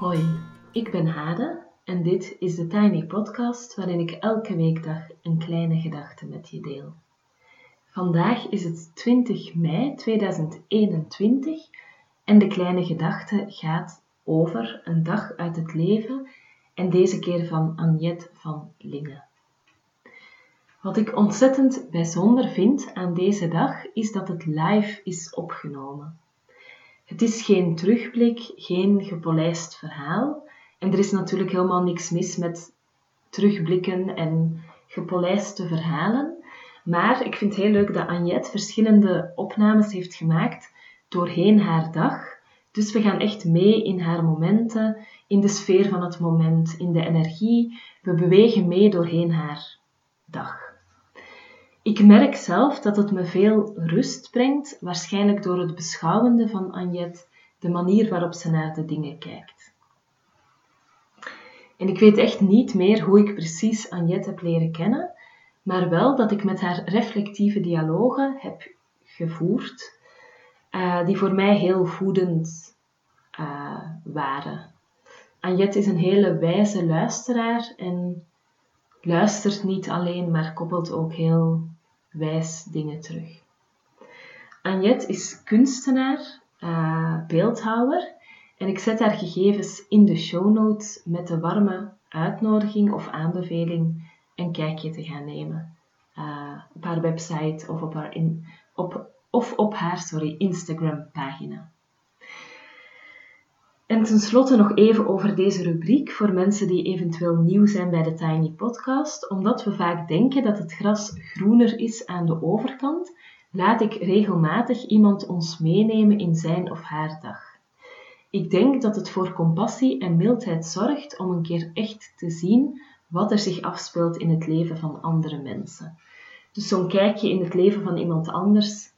Hoi, ik ben Hade en dit is de Tiny Podcast waarin ik elke weekdag een kleine gedachte met je deel. Vandaag is het 20 mei 2021 en de kleine gedachte gaat over een dag uit het leven en deze keer van Agnette van Lingen. Wat ik ontzettend bijzonder vind aan deze dag is dat het live is opgenomen. Het is geen terugblik, geen gepolijst verhaal. En er is natuurlijk helemaal niks mis met terugblikken en gepolijste verhalen. Maar ik vind het heel leuk dat Agnette verschillende opnames heeft gemaakt doorheen haar dag. Dus we gaan echt mee in haar momenten, in de sfeer van het moment, in de energie. We bewegen mee doorheen haar dag. Ik merk zelf dat het me veel rust brengt, waarschijnlijk door het beschouwende van Agnette, de manier waarop ze naar de dingen kijkt. En ik weet echt niet meer hoe ik precies Agnette heb leren kennen, maar wel dat ik met haar reflectieve dialogen heb gevoerd, uh, die voor mij heel voedend uh, waren. Agnette is een hele wijze luisteraar en luistert niet alleen, maar koppelt ook heel wijs dingen terug. Agnette is kunstenaar, uh, beeldhouwer en ik zet haar gegevens in de show notes met de warme uitnodiging of aanbeveling een kijkje te gaan nemen. Uh, op haar website of op haar, in, op, of op haar sorry, Instagram pagina. En tenslotte nog even over deze rubriek voor mensen die eventueel nieuw zijn bij de Tiny Podcast. Omdat we vaak denken dat het gras groener is aan de overkant, laat ik regelmatig iemand ons meenemen in zijn of haar dag. Ik denk dat het voor compassie en mildheid zorgt om een keer echt te zien wat er zich afspeelt in het leven van andere mensen. Dus zo'n kijkje in het leven van iemand anders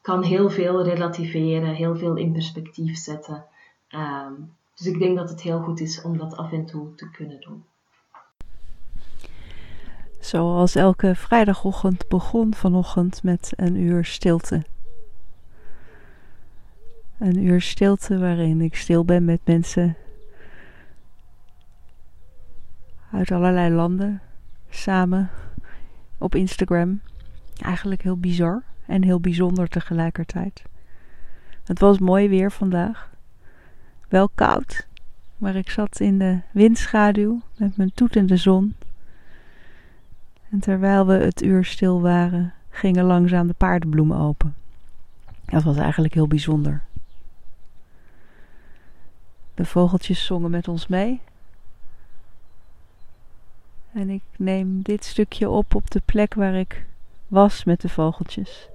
kan heel veel relativeren, heel veel in perspectief zetten. Ehm, dus ik denk dat het heel goed is om dat af en toe te kunnen doen. Zoals elke vrijdagochtend begon vanochtend met een uur stilte. Een uur stilte waarin ik stil ben met mensen uit allerlei landen samen op Instagram. Eigenlijk heel bizar en heel bijzonder tegelijkertijd. Het was mooi weer vandaag. Wel koud, maar ik zat in de windschaduw met mijn toetende zon. En terwijl we het uur stil waren, gingen langzaam de paardenbloemen open. Dat was eigenlijk heel bijzonder. De vogeltjes zongen met ons mee. En ik neem dit stukje op op de plek waar ik was met de vogeltjes.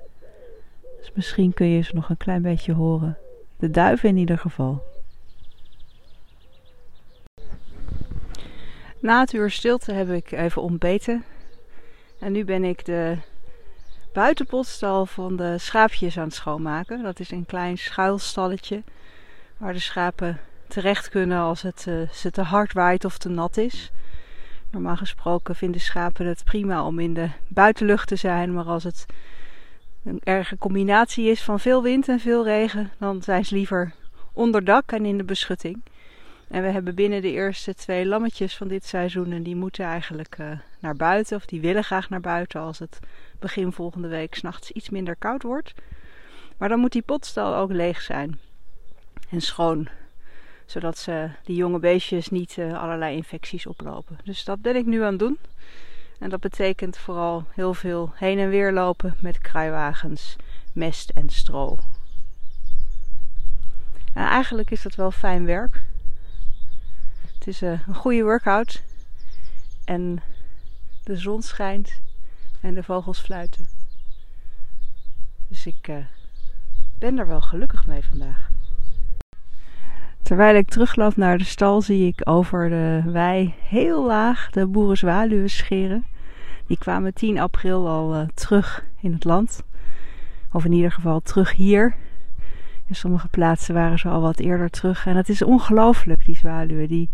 Dus misschien kun je ze nog een klein beetje horen. De duiven in ieder geval. Na het uur stilte heb ik even ontbeten. En nu ben ik de buitenpotstal van de schaapjes aan het schoonmaken. Dat is een klein schuilstalletje waar de schapen terecht kunnen als het uh, ze te hard waait of te nat is. Normaal gesproken vinden schapen het prima om in de buitenlucht te zijn, maar als het een erge combinatie is van veel wind en veel regen, dan zijn ze liever onder dak en in de beschutting. En we hebben binnen de eerste twee lammetjes van dit seizoen en die moeten eigenlijk uh, naar buiten of die willen graag naar buiten als het begin volgende week s'nachts iets minder koud wordt. Maar dan moet die potstal ook leeg zijn en schoon zodat ze die jonge beestjes niet uh, allerlei infecties oplopen. Dus dat ben ik nu aan het doen. En dat betekent vooral heel veel heen en weer lopen met kruiwagens, mest en stro. En eigenlijk is dat wel fijn werk. Het is uh, een goede workout. En de zon schijnt en de vogels fluiten. Dus ik uh, ben er wel gelukkig mee vandaag. Terwijl ik terugloop naar de stal zie ik over de wei heel laag de boerenzwaluwen scheren. Die kwamen 10 april al uh, terug in het land. Of in ieder geval terug hier. In sommige plaatsen waren ze al wat eerder terug. En het is ongelooflijk, die zwaluwen. Die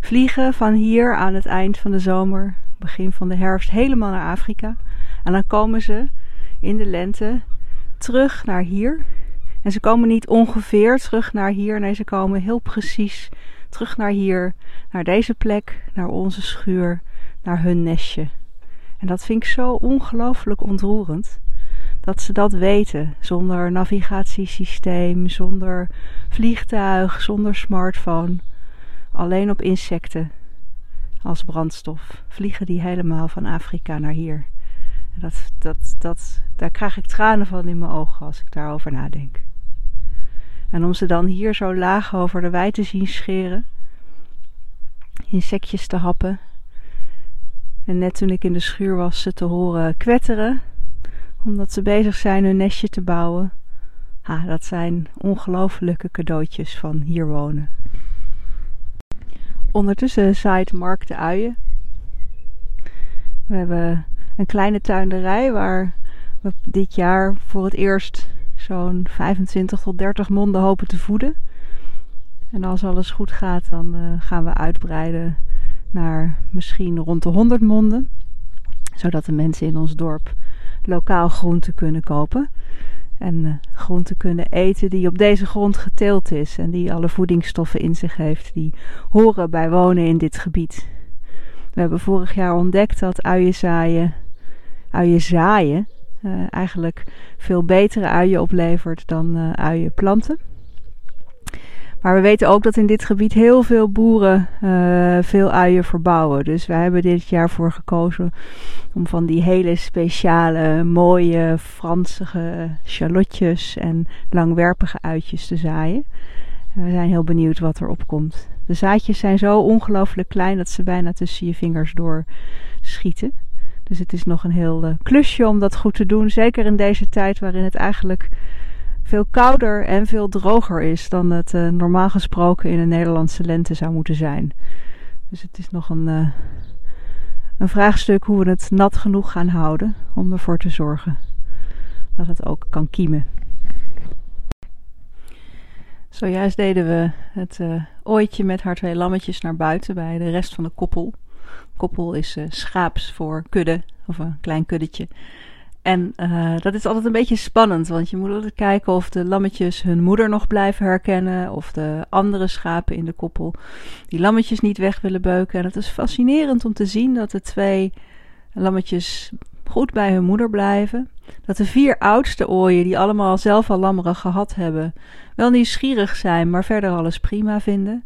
vliegen van hier aan het eind van de zomer, begin van de herfst, helemaal naar Afrika. En dan komen ze in de lente terug naar hier. En ze komen niet ongeveer terug naar hier. Nee, ze komen heel precies Terug naar hier, naar deze plek, naar onze schuur, naar hun nestje. En dat vind ik zo ongelooflijk ontroerend. Dat ze dat weten, zonder navigatiesysteem, zonder vliegtuig, zonder smartphone. Alleen op insecten als brandstof vliegen die helemaal van Afrika naar hier. Dat, dat, dat, daar krijg ik tranen van in mijn ogen als ik daarover nadenk. En om ze dan hier zo laag over de wei te zien scheren, insectjes te happen. En net toen ik in de schuur was, ze te horen kwetteren, omdat ze bezig zijn hun nestje te bouwen. Ah, dat zijn ongelofelijke cadeautjes van hier wonen. Ondertussen zaait Mark de uien. We hebben een kleine tuinderij waar we dit jaar voor het eerst zo'n 25 tot 30 monden hopen te voeden. En als alles goed gaat, dan uh, gaan we uitbreiden naar misschien rond de 100 monden. Zodat de mensen in ons dorp lokaal groente kunnen kopen. En uh, groente kunnen eten die op deze grond geteeld is. En die alle voedingsstoffen in zich heeft. Die horen bij wonen in dit gebied. We hebben vorig jaar ontdekt dat uien zaaien, uien zaaien uh, eigenlijk veel betere uien oplevert dan uh, uien planten. Maar we weten ook dat in dit gebied heel veel boeren uh, veel uien verbouwen. Dus wij hebben dit jaar voor gekozen om van die hele speciale, mooie, Fransige shallotjes en langwerpige uitjes te zaaien. En we zijn heel benieuwd wat erop komt. De zaadjes zijn zo ongelooflijk klein dat ze bijna tussen je vingers door schieten. Dus het is nog een heel uh, klusje om dat goed te doen. Zeker in deze tijd waarin het eigenlijk veel kouder en veel droger is dan het uh, normaal gesproken in een Nederlandse lente zou moeten zijn. Dus het is nog een, uh, een vraagstuk hoe we het nat genoeg gaan houden om ervoor te zorgen dat het ook kan kiemen. Zojuist deden we het uh, ooitje met haar twee lammetjes naar buiten bij de rest van de koppel. Koppel is schaaps voor kudde of een klein kuddetje. En uh, dat is altijd een beetje spannend, want je moet altijd kijken of de lammetjes hun moeder nog blijven herkennen, of de andere schapen in de koppel die lammetjes niet weg willen beuken. En het is fascinerend om te zien dat de twee lammetjes goed bij hun moeder blijven. Dat de vier oudste ooien, die allemaal zelf al lammeren gehad hebben, wel nieuwsgierig zijn, maar verder alles prima vinden.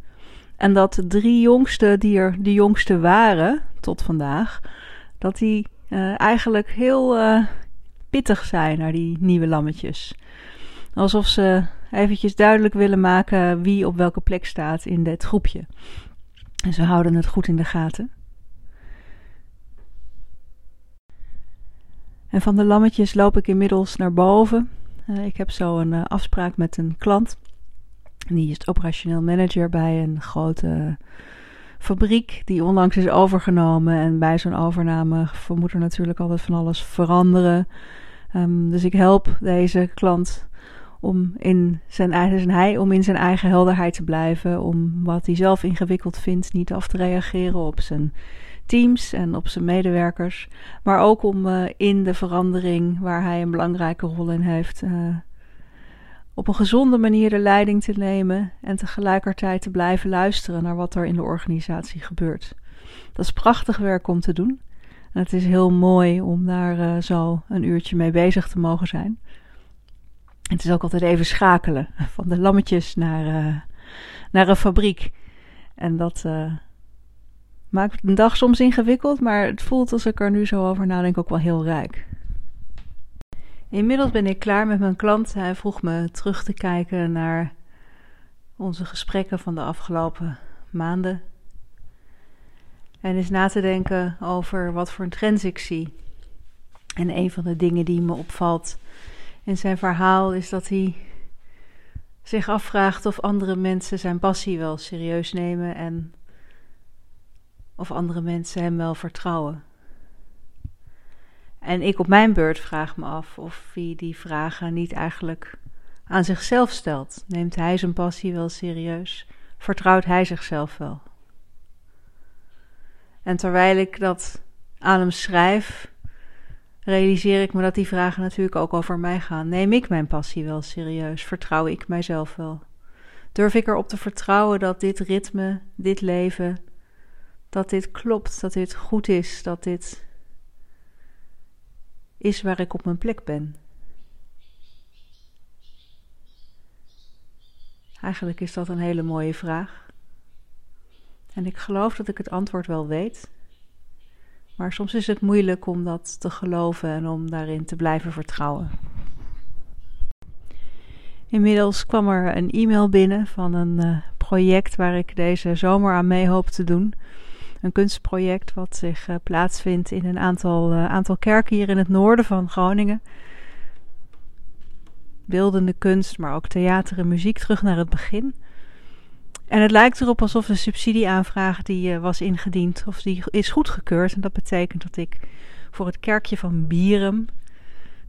En dat de drie jongste, die er de jongste waren tot vandaag, dat die uh, eigenlijk heel uh, pittig zijn naar die nieuwe lammetjes. Alsof ze eventjes duidelijk willen maken wie op welke plek staat in dit groepje. En ze houden het goed in de gaten. En van de lammetjes loop ik inmiddels naar boven. Uh, ik heb zo een uh, afspraak met een klant. Die is operationeel manager bij een grote fabriek die onlangs is overgenomen. En bij zo'n overname moet er natuurlijk altijd van alles veranderen. Um, dus ik help deze klant om in zijn eigen, hij om in zijn eigen helderheid te blijven. Om wat hij zelf ingewikkeld vindt niet af te reageren op zijn teams en op zijn medewerkers. Maar ook om uh, in de verandering waar hij een belangrijke rol in heeft. Uh, op een gezonde manier de leiding te nemen en tegelijkertijd te blijven luisteren naar wat er in de organisatie gebeurt. Dat is prachtig werk om te doen. En het is heel mooi om daar uh, zo een uurtje mee bezig te mogen zijn. Het is ook altijd even schakelen van de lammetjes naar, uh, naar een fabriek. En dat uh, maakt een dag soms ingewikkeld, maar het voelt als ik er nu zo over nadenk ook wel heel rijk. Inmiddels ben ik klaar met mijn klant. Hij vroeg me terug te kijken naar onze gesprekken van de afgelopen maanden. En eens na te denken over wat voor trends ik zie. En een van de dingen die me opvalt in zijn verhaal is dat hij zich afvraagt of andere mensen zijn passie wel serieus nemen en of andere mensen hem wel vertrouwen. En ik op mijn beurt vraag me af of hij die vragen niet eigenlijk aan zichzelf stelt. Neemt hij zijn passie wel serieus? Vertrouwt hij zichzelf wel? En terwijl ik dat aan hem schrijf, realiseer ik me dat die vragen natuurlijk ook over mij gaan. Neem ik mijn passie wel serieus? Vertrouw ik mijzelf wel? Durf ik erop te vertrouwen dat dit ritme, dit leven, dat dit klopt, dat dit goed is, dat dit is waar ik op mijn plek ben? Eigenlijk is dat een hele mooie vraag. En ik geloof dat ik het antwoord wel weet. Maar soms is het moeilijk om dat te geloven en om daarin te blijven vertrouwen. Inmiddels kwam er een e-mail binnen van een uh, project waar ik deze zomer aan mee hoop te doen. Een kunstproject wat zich uh, plaatsvindt in een aantal, uh, aantal kerken hier in het noorden van Groningen. Beeldende kunst, maar ook theater en muziek terug naar het begin. En het lijkt erop alsof de subsidieaanvraag die was ingediend, of die is goedgekeurd. En dat betekent dat ik voor het kerkje van Bierum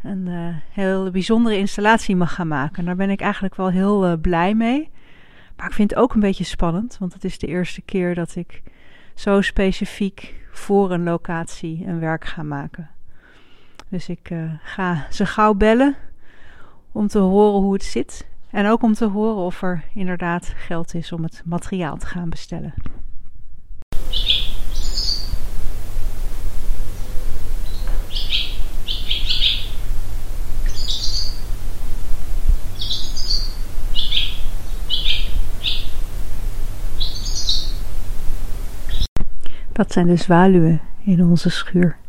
een uh, heel bijzondere installatie mag gaan maken. Daar ben ik eigenlijk wel heel uh, blij mee. Maar ik vind het ook een beetje spannend, want het is de eerste keer dat ik zo specifiek voor een locatie een werk ga maken. Dus ik ga ze gauw bellen om te horen hoe het zit. En ook om te horen of er inderdaad geld is om het materiaal te gaan bestellen. Dat zijn de zwaluwen in onze schuur.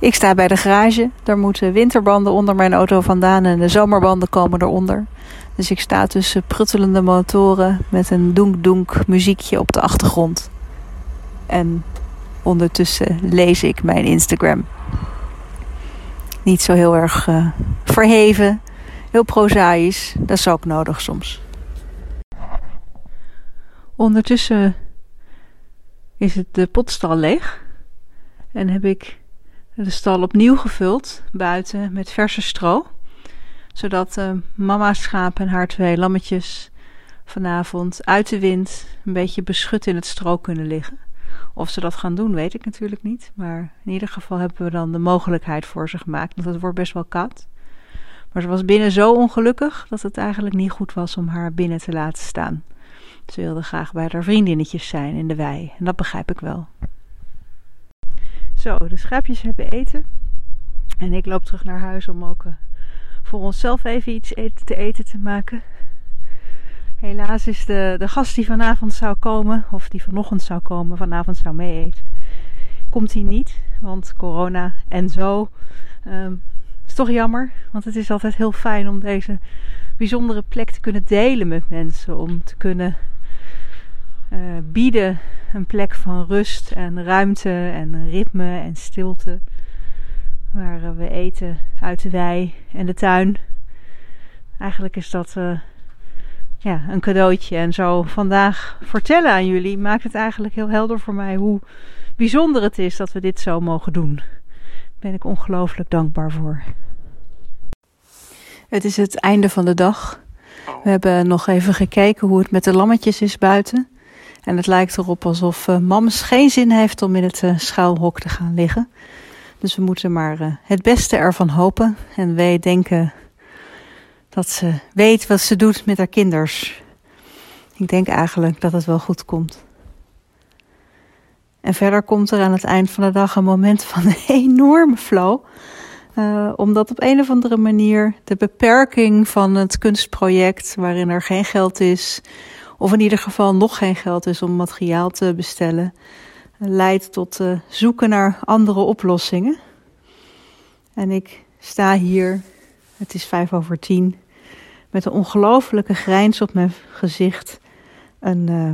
Ik sta bij de garage. Daar moeten winterbanden onder mijn auto vandaan en de zomerbanden komen eronder. Dus ik sta tussen pruttelende motoren met een doenk-doenk muziekje op de achtergrond. En ondertussen lees ik mijn Instagram. Niet zo heel erg uh, verheven, heel prozaïs. Dat is ook nodig soms. Ondertussen is het de potstal leeg. En heb ik de stal opnieuw gevuld buiten met verse stro. Zodat uh, mama schaap en haar twee lammetjes vanavond uit de wind een beetje beschut in het stro kunnen liggen. Of ze dat gaan doen, weet ik natuurlijk niet. Maar in ieder geval hebben we dan de mogelijkheid voor ze gemaakt. Want het wordt best wel koud. Maar ze was binnen zo ongelukkig dat het eigenlijk niet goed was om haar binnen te laten staan. Ze wilde graag bij haar vriendinnetjes zijn in de wei. En dat begrijp ik wel. Zo, de schaapjes hebben eten. En ik loop terug naar huis om ook uh, voor onszelf even iets te eten te maken. Helaas is de, de gast die vanavond zou komen, of die vanochtend zou komen, vanavond zou mee eten. Komt hij niet, want corona en zo. Um, is toch jammer, want het is altijd heel fijn om deze bijzondere plek te kunnen delen met mensen. Om te kunnen uh, bieden een plek van rust en ruimte en ritme en stilte. Waar we eten uit de wei en de tuin. Eigenlijk is dat uh, ja, een cadeautje. En zo vandaag vertellen aan jullie maakt het eigenlijk heel helder voor mij hoe bijzonder het is dat we dit zo mogen doen. Daar ben ik ongelooflijk dankbaar voor. Het is het einde van de dag. We hebben nog even gekeken hoe het met de lammetjes is buiten. En het lijkt erop alsof uh, mams geen zin heeft om in het uh, schuilhok te gaan liggen. Dus we moeten maar uh, het beste ervan hopen. En wij denken dat ze weet wat ze doet met haar kinders. Ik denk eigenlijk dat het wel goed komt. En verder komt er aan het eind van de dag een moment van een enorme flow. Omdat op een of andere manier de beperking van het kunstproject, waarin er geen geld is, of in ieder geval nog geen geld is om materiaal te bestellen, leidt tot uh, zoeken naar andere oplossingen. En ik sta hier, het is vijf over tien, met een ongelofelijke grijns op mijn gezicht. Een, uh,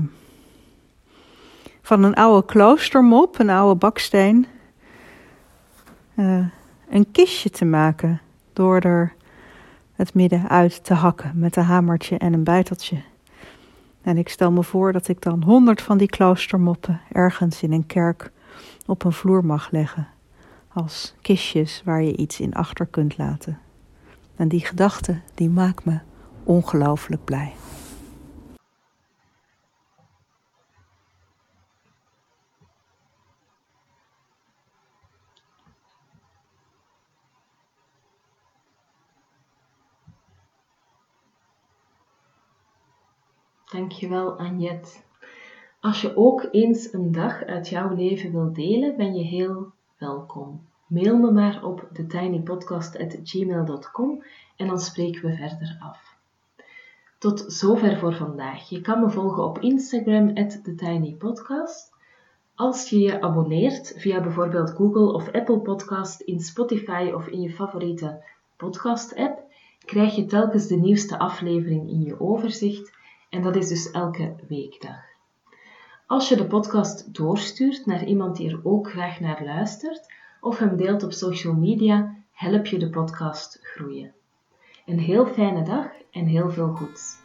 van een oude kloostermop, een oude baksteen. uh, een kistje te maken door er het midden uit te hakken met een hamertje en een bijteltje. En ik stel me voor dat ik dan honderd van die kloostermoppen ergens in een kerk op een vloer mag leggen, als kistjes waar je iets in achter kunt laten. En die gedachte, die maakt me ongelooflijk blij. Dankjewel Anjet. Als je ook eens een dag uit jouw leven wilt delen, ben je heel welkom. Mail me maar op thetinypodcast.gmail.com en dan spreken we verder af. Tot zover voor vandaag. Je kan me volgen op Instagram, thetinypodcast. Als je je abonneert via bijvoorbeeld Google of Apple Podcast in Spotify of in je favoriete podcast-app, krijg je telkens de nieuwste aflevering in je overzicht en dat is dus elke weekdag. Als je de podcast doorstuurt naar iemand die er ook graag naar luistert of hem deelt op social media, help je de podcast groeien. Een heel fijne dag en heel veel goeds.